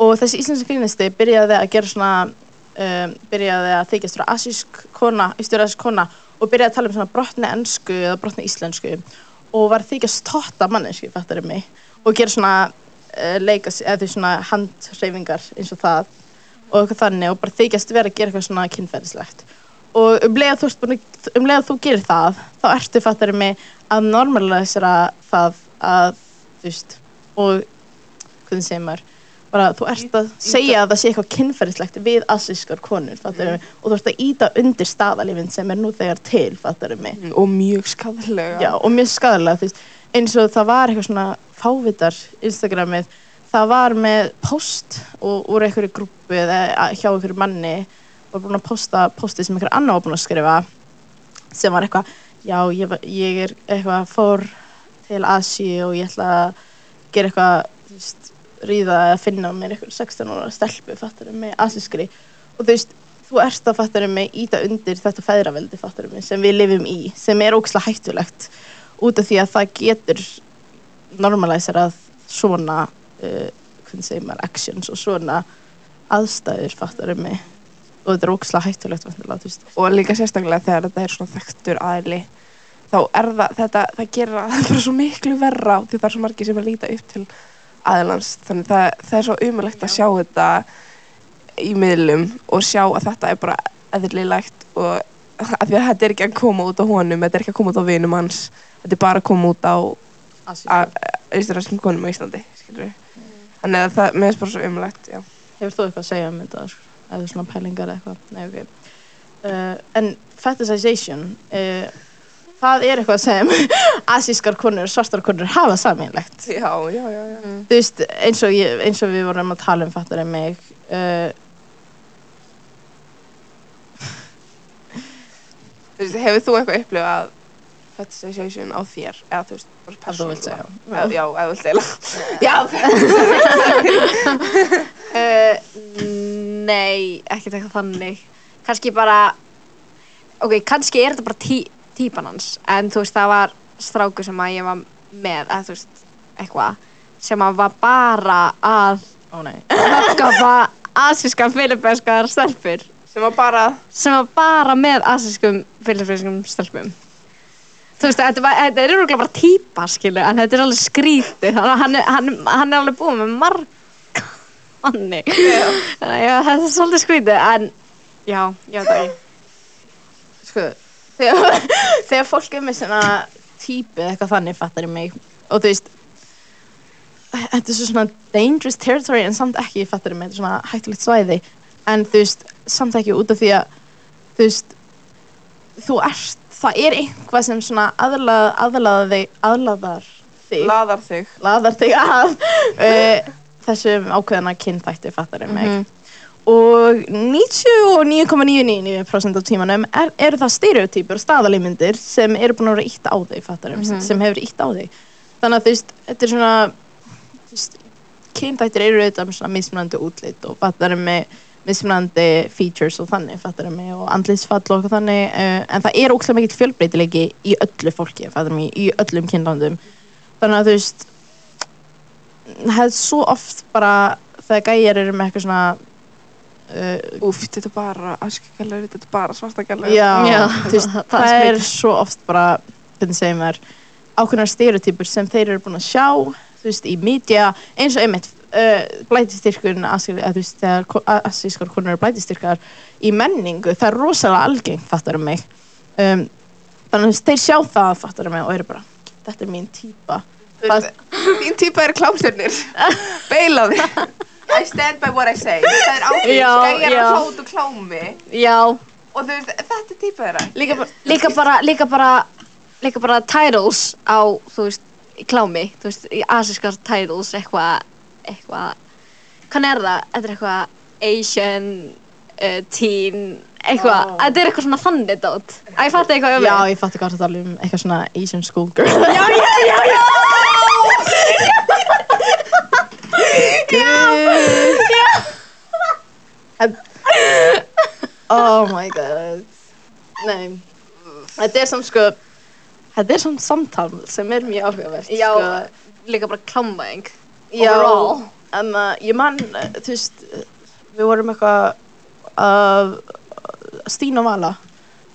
og þessi íslensk grínisti byrjaði að gera svona um, byrjaði að þykjast frá asísk kona, austur asísk kona og byrjaði að tala um svona brotni ennsku eða brotni íslensku og var þykjast totta mannesku, fattar mig og gera svona uh, leika, eða því svona handhreyfingar eins og það og eitthvað þannig og bara þykjast vera að gera eitthvað svona kynferðislegt. Og um leið að þú, um þú gerir það þá ertu fattar mig að normalisera það að þú veist og hvernig segir maður bara þú ert að segja að það sé eitthvað kynferðislegt við asískar konur mig? Og þú ert að íta undir staðalífin sem er nú þegar til mig? Og mjög skadlega Já, og mjög skadalega, eins og það var eitthvað svona fávitar Instagramið, það var með post og úr einhverju grúpu eða hjá einhverju manni var búin að posta posti sem einhver annar var búin að skrifa sem var eitthvað, já, ég, ég er eitthvað fór til Asi og ég ætla að gera eitthvað, þú veist, ríða eða finna mér eitthvað 16 ára stelpu, fattur með asískri. Og þú veist, þú ert að fattur mig íta undir þetta feðraveldi fattur mig sem við lifum í, sem er ókslega hættulegt. Út af því að það getur normalæsarað svona uh, hvernig segir maður, actions og svona aðstæður fattur mig. Og þetta er ókslega hættulegt vantilega, þú veist. Og líka sérstaklega þegar þetta er svona þekktur aðli þá er það, þetta, það gerir að það er svo miklu verra því það er svo margir sem er að líta upp til aðlans þannig það, það er svo umulegt að sjá þetta í miðlum og sjá að þetta er bara eðlilegt og að því að þetta er ekki að koma út á honum þetta er ekki að koma út á vinum hans þetta er bara að koma út á austuræskum konum á Íslandi við þannig að það, finnst bara svo umulegt já. Hefur þú eitthvað að segja um þetta, eða svona pælingar eitthvað? Nei, ok. Uh, en fetishization, uh, það er eitthvað sem asískar konur, svartar konur hafa saminlegt. já, já, já, já. Þú veist, eins og, ég, eins og við vorum að tala um fattar en mig, uh, Þú veist, hefur þú eitthvað upplifað fetishization á þér eða þú veist, bara persónulega? Já, ef þú vilt deila Uh, nei, ekkert eitthvað þannig. Kannski bara, ok, kannski er þetta bara tí, típan hans, en þú veist, það var strákur sem að ég var með, eða þú veist, eitthvað, sem að var bara að ó nei, skapa asíska filipenskar stelpur, sem var bara sem var bara með asískum filipenskum stelpum. Þú veist, þetta, var, þetta er öruglega bara típa, skilu, en þetta er alveg að hann, hann, hann er alveg búinn með marga manni. Þannig að já, þetta er svolítið skrítið, en já, já, það er sko, þegar, þegar fólk er með svona típu eða eitthvað þannig fattar ég mig og þú veist þetta er svo svona dangerous territory en samt ekki, fattar mig, þetta er svona hættulegt svæði en þú veist, samt ekki út af því að þú veist, þú ert, það er eitthvað sem svona aðlað, aðlaða þig, aðlaðar þig, Laðar þig. laðar þig að uh, þessum ákveðana kynþætti, fattar mig Mhm. Og 99,999% af tímanum er, eru það stereotypur staðalímyndir sem eru búin að vera ítt á þig, fattar Mhm. sem hefur ítt á þig þannig að þú veist, þetta er svona kynþættir eru auðvitað með svona mismunandi útlit og fattar með mismunandi features og þannig, fattar mig og andlitsfall og þannig uh, en það er ókslega mikill fjölbreytileiki í öllu fólki, fattar mig, í öllum kynlandum þannig að þú veist það er svo oft bara þegar gæjar eru með eitthvað svona uh, Úf, þetta er bara askegallur, þetta er bara svartagallur. já, Já, þú veist, það- það, er er svo oft bara hvernig segjum þær ákveðnar stereotypur sem þeir eru búin að sjá þú veist, í media, eins og einmitt uh, blætistyrkun, að þú veist þegar ko- a- asískar konur eru blætistyrkar í menningu, það er rosalega algengt fattar um mig um, þannig að þeir sjá það, fattar um mig og eru bara, þetta er mín típa það, Þín típa er klámstjörnir. Beilaði. I stand by what I say. Það er ákveð. Já, Skæjar að hlóta og klámi. Já, Og þú veist, þetta er típa þeirra. líka bara líka bara, líka bara, líka bara titles á, þú veist, klámi, þú veist, í asískar titles, eitthvað, eitthvað, hvað er það? Þetta er eitthvað Asian uh, teen, eitthvað, þetta er eitthvað svona þannig dót. Æ, ég fatti eitthvað um Já, ég fatti hvað það tala um eitthvað svona Asian schoolgirl Já, já, já, já! Oh my god. Nei. Þetta er samt sko Þetta er samt samtal sem er mjög áhugavert Já, sko. líka bara klámvæðing. Já. Overall. En uh, ég man, uh, þú veist uh, Við vorum eitthvað að Stín og Vala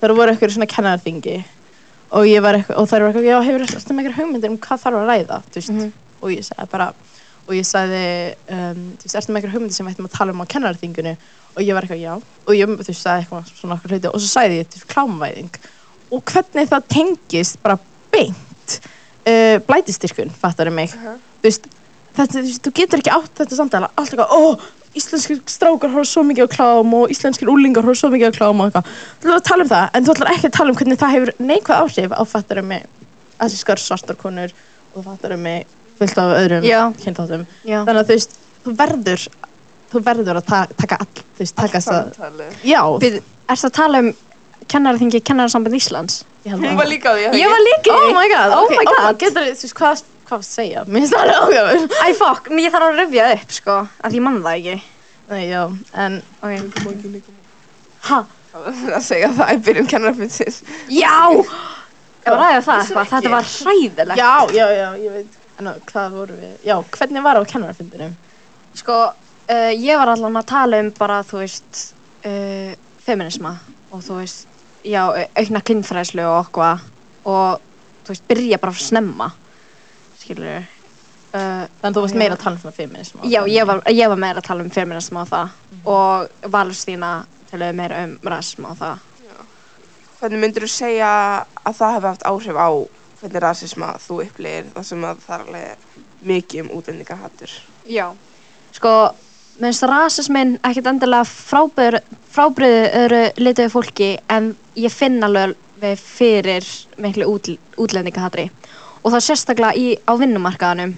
Það voru eitthvað svona kennarþingi. Og ég var eitthvað, og þær voru eitthvað, já, hefur þetta með eitthvað hugmyndir um hvað þarf að ræða, þú veist, Mhm. og ég sagði bara, og ég sagði, um, þú veist, ertu með eitthvað hugmyndir sem við ættum að tala um á kennarþinginu og ég var eitthvað, já, og ég, þú veist, sagði eitthvað svona okkur hluti og svo sagði ég, þú veist, klámvæðing og hvernig það tengist bara beint uh, blætistyrkun, fattar mig, Uh-huh. þú veist, þetta, þú veist, þú getur ekki átt þetta samtala, allt eitthvað, ó, íslenskir strákar horfa svo mikið á klám og íslenskir úlingar horfa svo mikið á klám og eitthvað. Þú ætlar að tala um það, en þú ætlar ekki að tala um það fullt af öðrum kynþáttum. Þannig að þú veist, þú verður, þú verður að ta taka all, þú veist, taka að, já, Við, ertu að tala um kennaraþingi Kennarasamband Íslands? ég Hún að- var líka á því. Ég var líka í Oh því. my god, Oh ok, my god. getur þú veist, hvað, hvað varstu að segja? Mér finnst það alveg áhugaverð. Æ, fokk, ég þarf að rifja upp, sko, að ég mann það ekki. Nei, já, en, Ok. ha, að segja það í byrjun kennarafyndsins. Já! Ég var ræðið það eitthvað, þetta var hræðilegt. já, já, já, ég veit, en hvað voru við, já, hvernig var á kennarafundinum? Sko, uh, ég var allan að tala um bara, þú veist, uh, feminisma og þú veist, já, au- aukna kynfræðslu og okkur og, þú veist, byrja bara að snemma, skilur. Uh, Þannig að þú varst Já. meira að tala um svona feminism. og já, ég var, ég var meira að tala um feminisma og það og Valstína talaði meira um rasisma og það. Hvernig myndir þú segja að það hefði haft áhrif á hvernig rasisma þú upplýðir það sem að það er alveg mikið um útlendingahattur? Já. Sko, minnst rasismin ekkert endilega frábriðu öðru lituðu fólki en ég finn alveg við fyrir miklu út, útlendingahatri. Og það sérstaklega í, á vinnumarkaðanum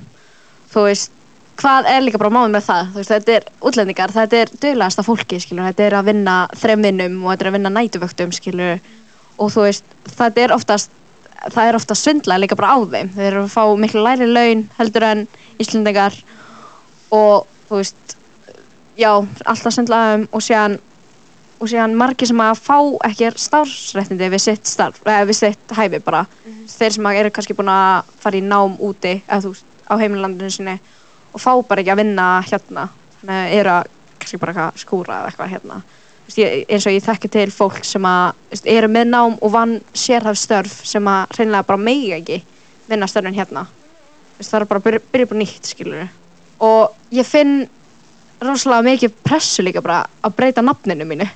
þú veist, hvað er líka bara máið með það, þú veist, þetta er útlendingar þetta er duglegasta fólki, skilur, þetta er að vinna þrem vinnum og þetta er að vinna nætuvöktum, skilur, og þú veist þetta er oftast, það er oftast svindla líka bara á þeim, þeir eru að fá miklu læri laun heldur en Íslendingar og þú veist já, alltaf svindlaðum og síðan og síðan margir sem að fá ekki starfsréttindi við sitt starf, eða við sitt hæfi bara. Þeir sem eru kannski búin að fara í nám úti eða þú veist, á heimilandinu sinni og fá bara ekki að vinna hérna þannig að eru að kannski bara skúra eða eitthvað hérna eins og ég þekki til fólk sem að eru með nám og vann sérhæf störf sem að hreinlega bara megi ekki vinna störfin hérna. Það er bara að byrja, á nýtt skilur og ég finn rosalega mikið pressu líka bara að breyta nafninu mínu.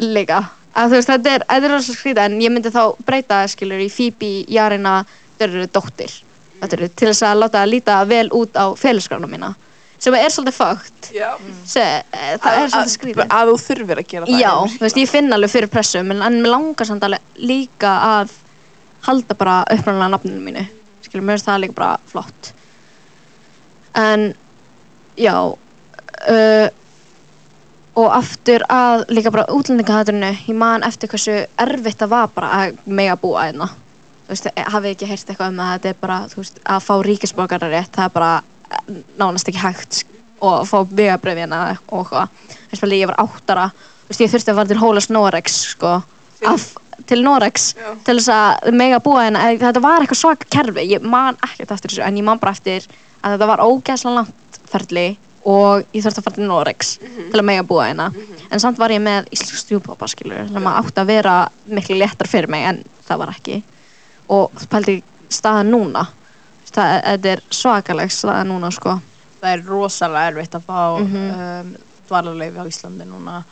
Líka. Að veist þetta er, er rosalega skrítið en ég myndi þá breyta skilur í Phoebe Jarina Dörru dóttir. Til þess að láta það líta vel út á félagsgrána mína sem er svolítið fakt Já. það er svolítið skrítið Að þú þurfir að gera það. Já, þú veist, ég finn alveg fyrir pressu en, en mér langar samt alveg líka að halda bara uppræðanlega nafninu mínu. Skilur, mér finnst það líka bara flott. En já uh, og aftur að líka bara útlendingahaturinu ég man eftir hversu erfitt það var bara að mega búa einna þú veist, hafið ekki heyrt eitthvað um að þetta er bara, veist, að fá ríkisborgararétt það er bara eh, nánast ekki hægt og fá vegabröfina og eitthvað, þess að ég var áttara þú veist, ég þurfti að fara til Hólas Norex sko, af, til Norex Já. til þess að mega búa hérna þetta var eitthvað svaka kerfi, ég man ekkert eftir þessu en ég man bara eftir að þetta var ógæslega langt ferli og ég þurfti að fara til Norex til að mega búa hérna. En samt var ég með íslensk stjúpappa skilur sem að átti að vera miklu léttar fyrir mig en það var ekki. Og pældi staðan núna það, er svakaleg staðan núna sko Það er rosalega erfitt að fá Mhm. um, dvalarleifi á Íslandi núna.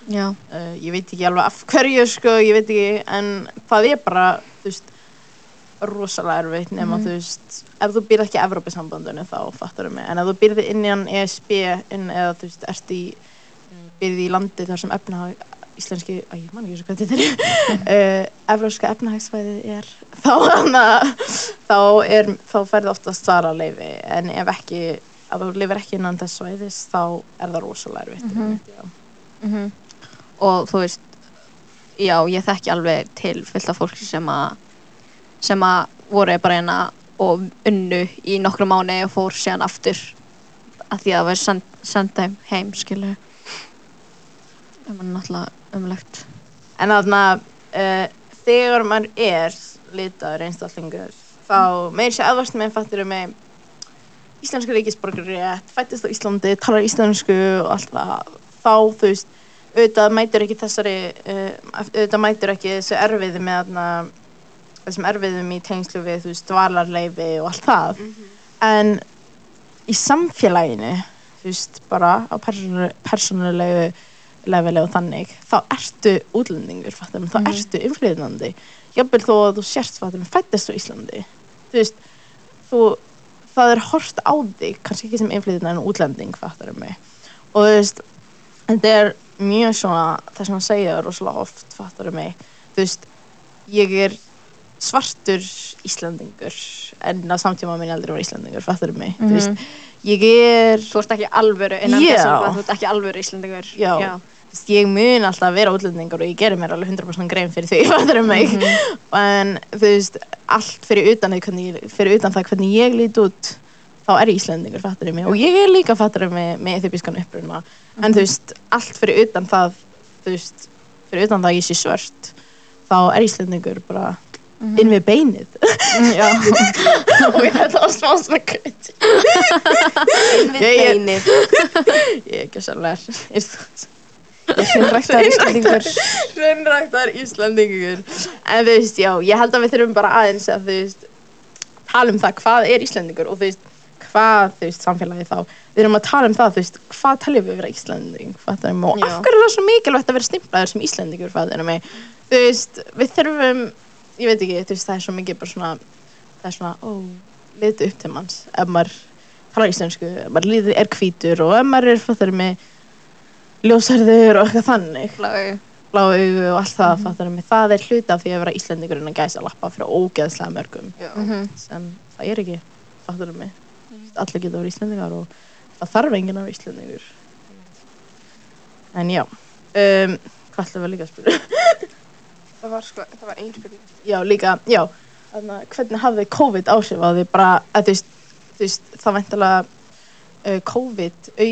Uh, ég veit ekki alveg af hverju sko, ég veit ekki, en það er bara, þú veist, rosalega erfitt nema, Mhm. þú veist, ef þú býrð ekki í Evrópusambandinu þá fattar þú mig, en ef þú býrð innan ESB inn, eða þú veist, ert í, býrð í landi þar sem efnahag, íslenski, að ég man ekki þessu hvað þetta er, uh, evrópska efnahagsvæðið er, þá, hana, þá, er, þá ferði oftast þar að leifi, en ef ekki, ef þú lifir ekki innan þess svæðis, þá er það rosalega erfitt. Mhm. já. mhm og þú veist já, ég þekki alveg til fullt af fólk sem að sem að voru bara hérna og unnu í nokkru mánu og fór síðan aftur að því að það var send, senda þeim heim skilu það var náttúrulega umlegt En þarna, uh, þegar maður er litaður einstaklingur, þá meir sér aðvast með fattur með íslensku ríkisborgari rétt, fættist á Íslandi, talar íslensku og allt það, þá þú veist, auðvitað mætur ekki þessari, uh, auðvitað mætur ekki þessu erfiði með þarna, þessum erfiðum í tengslu við, þú veist, dvalarleifi og allt það. En í samfélaginu, þú veist, bara á persónu, persónulegu leveli og þannig, þá ertu útlendingur, fattum, þá Mhm. ertu innflytjandi. Jafnvel þó að þú sért, fattum, fættist á Íslandi. Þú veist, þú, það er hort á þig, kannski ekki sem innflytjandi en útlending, fattum mig. Og þú veist, þetta er mjög svona, það sem hann segja rosalega oft, fattum mig. Þú veist, ég er svartur Íslandingur, en á samtíma minn aldrei var Íslandingur, fattum mig. Þú veist, ég er þú ert ekki alvöru innan Já. þessum að þú ert ekki alvöru íslendingur. Já. Þú veist, ég mun alltaf vera útlendingur og ég gerir mér alveg 100% grein fyrir því fattur mig? En þú veist, allt fyrir utan, hvernig, fyrir utan það hvernig ég lít út þá er ég Íslendingur, fattur mig? Og ég er líka fattur mig með eþjópiskan uppruna. En þú veist, allt fyrir utan það þú veist, fyrir utan það að ég sé svört þá er Íslendingur bara inn við beinið. Já. og ég þetta var smá svona kut Við Ég- beinið. ég er ekki hreinræktaður Íslendingur. Hreinræktar Íslandingur En þú veist, já, ég held að við þurfum bara aðeins að þú veist tala um það hvað er Íslandingur og þú veist hvað, þú veist, samfélagi þá. Við erum að tala um það, þú veist, hvað taljum við vera Íslanding, og af hverju er það svo mikilvægt að vera stimplaður sem Íslandingur, þú veist, við þurfum ég veit ekki, veist, það er svo mikið bara svona það er svona, ó, litu upp til manns. Ef maður talar íslensku ef maður líður er hvítur og ef maður er, fattar mig ljósærður og eitthvað þannig. Bláu. blá augu og allt það, fattar mig það er hluti af því að vera Íslandingurinn að gæsa lappa fyrir ógeðslega mörgum. Já. Mhm. sem það er ekki, fattar mig allir geta verið Íslandingar og það þarf enginn að vera Íslandingur en já um, hvað ætlum við líka að spyrja Það var sko, það var ein spurning. já, líka, já þannig að hvernig hafði COVID á því bara, að þú veist, þú veist það væntalega uh, COVID au,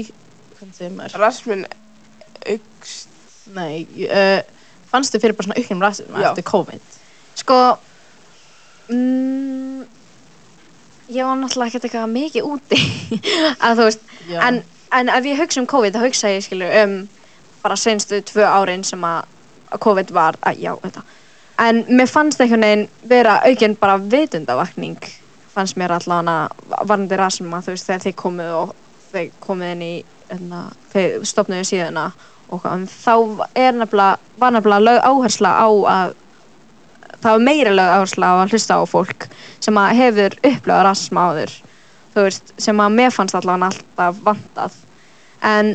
hvernig segir maður Rasmun aukst. nei, uh, fannstu fyrir bara svona auknum rasism Já. eftir COVID Sko mm, Ég var náttúrulega ekkert eitthvað mikið úti að þú veist, Já. en, en ef ég hugsa um COVID þá hugsa ég skilur um bara senstu tvö árin sem að að COVID var, að já, þetta en mér fannst einhvern veginn vera aukinn bara vitundavakning fannst mér allavega varandi rasma þú veist þegar þið komuð og þið komuð inn í enna, þið stopnuðu síðuna og hvað, en þá er nefnilega var nefnilega lög áhersla á að það var meira lög áhersla á að hlusta á fólk sem að hefur upplöðað rasisma áður þú veist, sem að mér fannst allavega alltaf vantað. En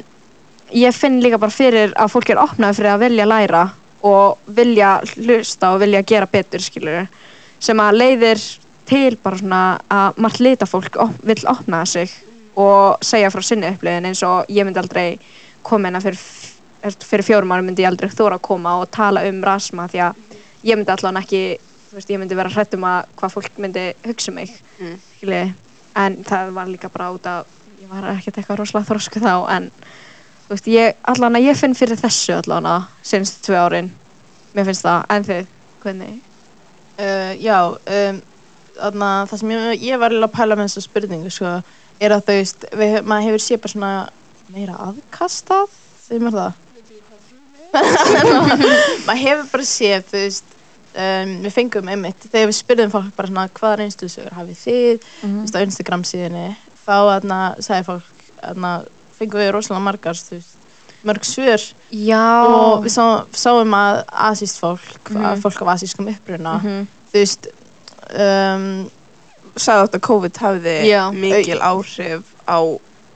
ég finn líka bara fyrir að fólk er opnað fyrir að vilja læra og vilja hlusta og vilja gera betur skilur sem að leiðir til bara svona að margt lita fólk op vill opna sig og segja frá sinni upplöðin eins og ég myndi aldrei koma hérna fyrir, fyrir fjórum árum myndi ég aldrei þóra að koma og tala um rasma því að ég myndi allavega ekki þú veist, ég myndi vera hrætt um að hvað fólk myndi hugsa um mig Mm. skiljiði. en það var líka bara út af ég var ekkert eitthvað rosalega þrósku þá en þú veist, ég allavega ég finn fyrir þessu allavega senst tvö árin. Mér finnst það, en þið, hvernig? Uh, já, um, þarna, það sem ég, ég var alveg að pæla með þessa spurningu sko, er að þú veist, við, maður hefur séð bara svona meira aðkastað, þegar maður það? maður hefur bara séð, þú veist, um, við fengum einmitt, þegar við spurðum fólk bara svona hvaða reynslusögur hafið þið, þú veist, á Instagram síðinni, þá þarna, sagði fólk, þarna, fengum við rosalega margar, þú veist, mörg svör já, og við sá, sáum að asíst fólk, Mhm. að fólk af asískum uppruna, Mhm. þú veist um, sagði átt að COVID hafði Já. mikil áhrif á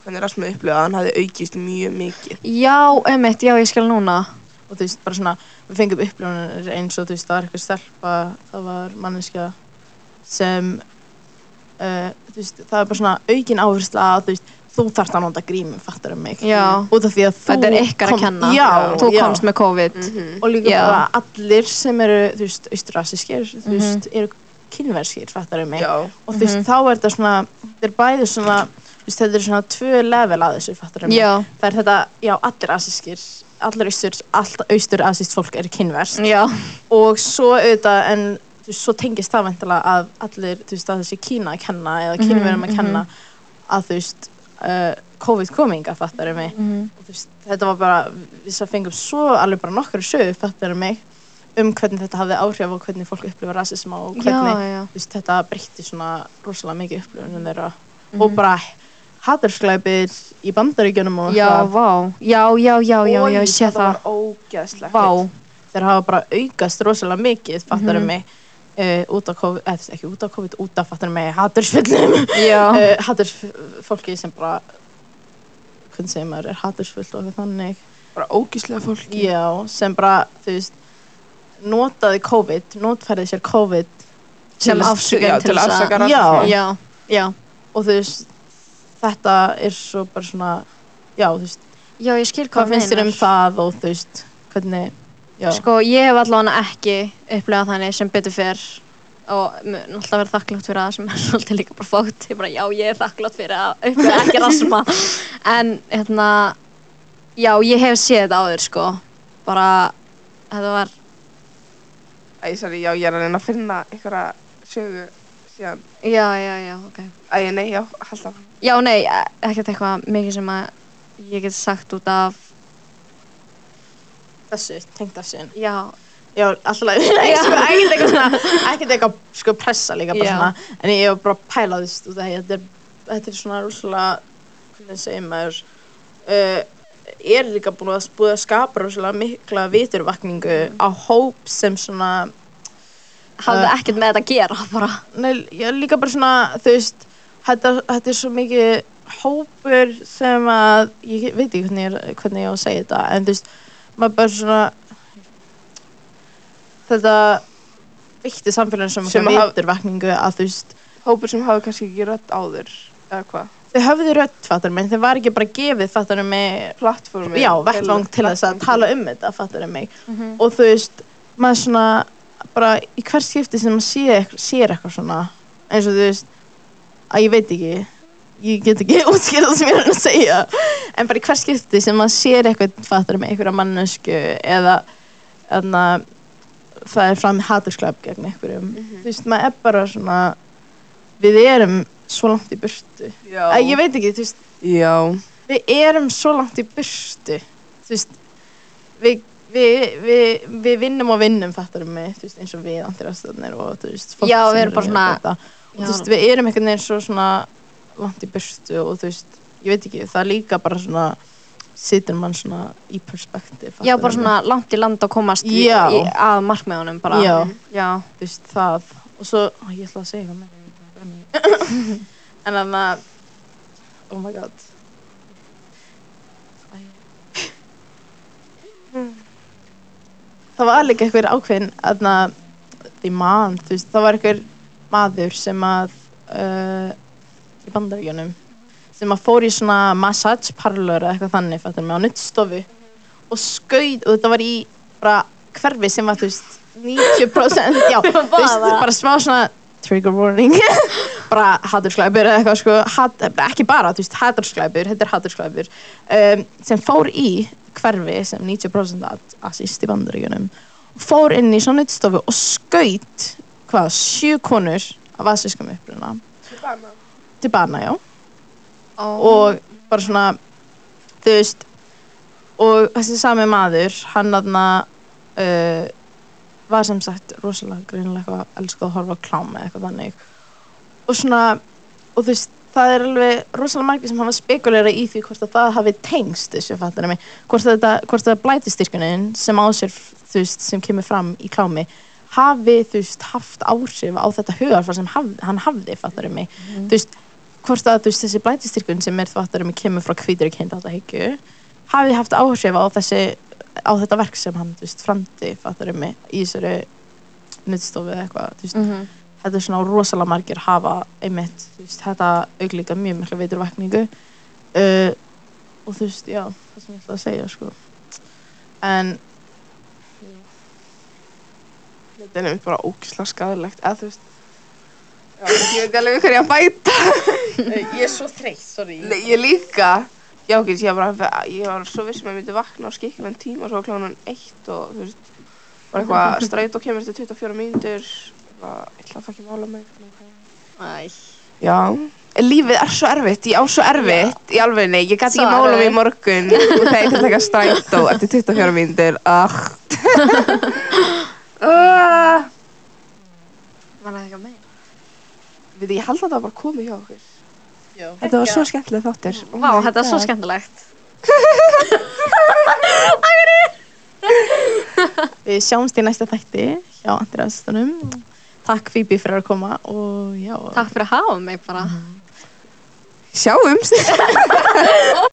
hvernig rasmið upplöða, hann hafði aukist mjög mikið. já, einmitt, já, ég skil núna og þú veist, bara svona við fengum upplifunir eins og þú veist, það var eitthvað stelpa það var manneskja sem uh, þú veist, það er bara svona aukin áhersla að þú veist, þú þarft að nota grímum, fattar um mig? Já. út af því að þú þetta er ykkar kom- að kenna. Já, þú já. komst með COVID. Mhm. og líka bara allir sem eru, þú veist, austrasískir þú Mhm. veist, eru kynverskir, fattar um mig? Já, og þú veist, Mhm. þá er þetta svona þetta er bæði svona, þú veist, þetta er svona tvö level að þessu, fattar um mig það er þetta, já, allir asískir allir austur, allt austur asíst fólk er kynverst já, og svo auðvitað, en þú veist, svo tengist það veintilega að allir, þú veist, að þessi Kína að kenna eða Mhm, kynverum að kenna að þú veist, uh, COVID kominga fattar mig Mhm. og veist, þetta var bara, við fengum svo alveg bara nokkru sögu, fattar mig um hvernig þetta hafði áhrif og hvernig fólk upplifa rasisma og já, hvernig já. þú veist, þetta breytti svona rosalega mikið upplifunum þeirra Mhm. og bara hatursglæpir í bandaríkjunum og já, vá, já, já, já, já, já, ég sé það það var ógeðslegt. vá, þeir hafa bara aukast rosalega mikið fattar Mhm. mig uh, út af COVID, eða veist, ekki út af COVID út af fattar mig hatursfullum já, uh, hatursfólki sem bara hvernig segir maður, er hatursfullt og þannig. Bara ógeðslega fólki. já, sem bara, þú veist notaði COVID, notfærið sér COVID sem til já, til afsaka að rasisma. já, já, og þú veist þetta er svo bara svona já, þú veist, já, ég skil hvað hvað finnst þér um það og þú veist, hvernig já, Sko, ég hef allavega ekki upplegað þannig sem betur fyrr og alltaf vera þakklátt fyrir það sem er svolítið líka bara fótt. Ég bara, já, ég er þakklátt fyrir að upplega ekki rasma. En, hérna, já, ég hef séð þetta áður, sko. Bara, þetta var, Æ, sorry, já, ég er að reyna að finna einhverja sögu síðan. já, já, já, ok. Æ, nei, já. Já, nei, ekkert eitthvað mikið sem að ég get sagt út af, þessu, tengt þessu já, já, alltaf Já. sko, ekkert eitthvað svona ekkert eitthvað, sko, pressa líka bara Já. svona en ég hef bara pælað, af því að þetta er þetta er svona rosalega hvernig segir maður uh, er líka búin að, búið að skapa rosalega mikla viturvakningu á hóp sem svona hafði Uh, ekkert með þetta að gera, bara. Nei, já, líka bara svona, þú veist, þetta, þetta er svo mikið hópur sem að, ég veit ekki hvernig, ég er- hvernig ég á að segja þetta, en þú veist, maður bara svona, þetta veitti samfélagin sem, Sem að haf- viturvakningu að þú veist, Hópur sem hafa kannski ekki rödd áður, eða hvað? þau höfðu rödd, fattar mig, þau var ekki bara gefið, fattar mig, Plattformi. já, vettvang til þess að tala um þetta, fattar mig, Mhm. og þú veist, maður svona, bara í hvers skipti sem maður sér eitthvað svona, eins og þú veist, að ég veit ekki, ég get ekki útskýrað sem ég er að segja, en bara í hvers skipti sem maður sér eitthvað, fattar mig, einhverja mannesku eða, eða, það er fram hatursklap gegn einhverjum, þú veist, maður er bara svona, við erum svo langt í burtu, að ég veit ekki, þú veist, Já. við erum svo langt í burtu. Þú veist við, við, við, við vinnum og vinnum fattar um mig, veist, eins og við antirastöðnir og þú veist, fólk sem erum bara er svona- þetta. og þú veist, við erum einhvern veginn svo svona langt í burtu og þú veist, ég veit ekki það líka bara svona situr mann svona í perspektíf. Já, bara svona langt í land að komast í, í, að markmiðunum bara. Já. Já. þú veist, það og svo, ó, ég ætla að segja hvað með en þannig að oh my god það var líka einhver ákveðin aðna, því mann, þú veist, það var einhver maður sem að uh, í bandaríkjunum sem að fór í svona massage parlor eða eitthvað þannig, fattur mig, á nuttstofu og skaut, og þetta var í bara hverfi sem var, þú veist 90% já, þú veist, bara smá svona trigger warning. Bara hatursklæpur eða eitthvað sko. Hat, ekki bara, þú veist, hatursklæpur þetta er hatursklæpur um, sem fór í hverfi sem 90% að assist í bandaríkunum fór inn í svona nuttstofu og skaut hvað, sjö konur af asískum uppruna til bana, já. Og bara svona þú veist og þessi sami maður hann aðna uh, var sem sagt rosalega greinilega eitthvað að elska að horfa á klám eða eitthvað þannig. Og svona og þú veist það er alveg rosalega margir sem hafa spekulera í því hvort að það hafi tengst þessu fattar mig? Hvort að þetta hvort að blætistyrkunin sem á sér þú veist sem kemur fram í klámi hafi þú veist haft áhrif á þetta hugarfar sem haf, hann hafði fattar mig? Þú veist hvort að veist þessi blætistyrkun sem er mig kemur frá hvítur kynnt á þetta hyggju hafi haft áhrif á þessi á þetta verk sem hann framdi mig í þessari nuttstofu eða eitthvað veist. Mhm. þetta er svona rosalega margir hafa einmitt, veist, þetta auglíka mjög mikla veiturvækningu uh, og þú veist, já, það sem ég ætla að segja, sko. En Þetta er nefnt bara ógislega skadilegt, eða þú veist, ég veit alveg ég að bæta. ég er svo þreytt, sorry Nei, ég líka. Já, ok, ég var, bara, ég var svo vissum að ég myndi vakna á skikkilegan tíma, svo var klánan eitt og, þú veist, bara eitthvað stræt og kemur eftir 24 mínútur, bara, ég ætla að það ekki mála mig. Æ. Já, lífið er svo erfitt, ég á svo erfitt, í alvegni, ég gæti ekki mála mig í morgun og þegar ég að taka strætó eftir 24 mínútur, ah. uh, Var það eitthvað meira? Við ég held að það var bara komið hjá okkur. Já. Þetta var svo skemmtileg þáttur. Oh Vá, þetta er svo skemmtilegt. Við sjáumst í næsta þætti hjá Andriðastunum Takk Phoebe fyrir að koma og já Takk fyrir að hafa mig bara. Sjáumst!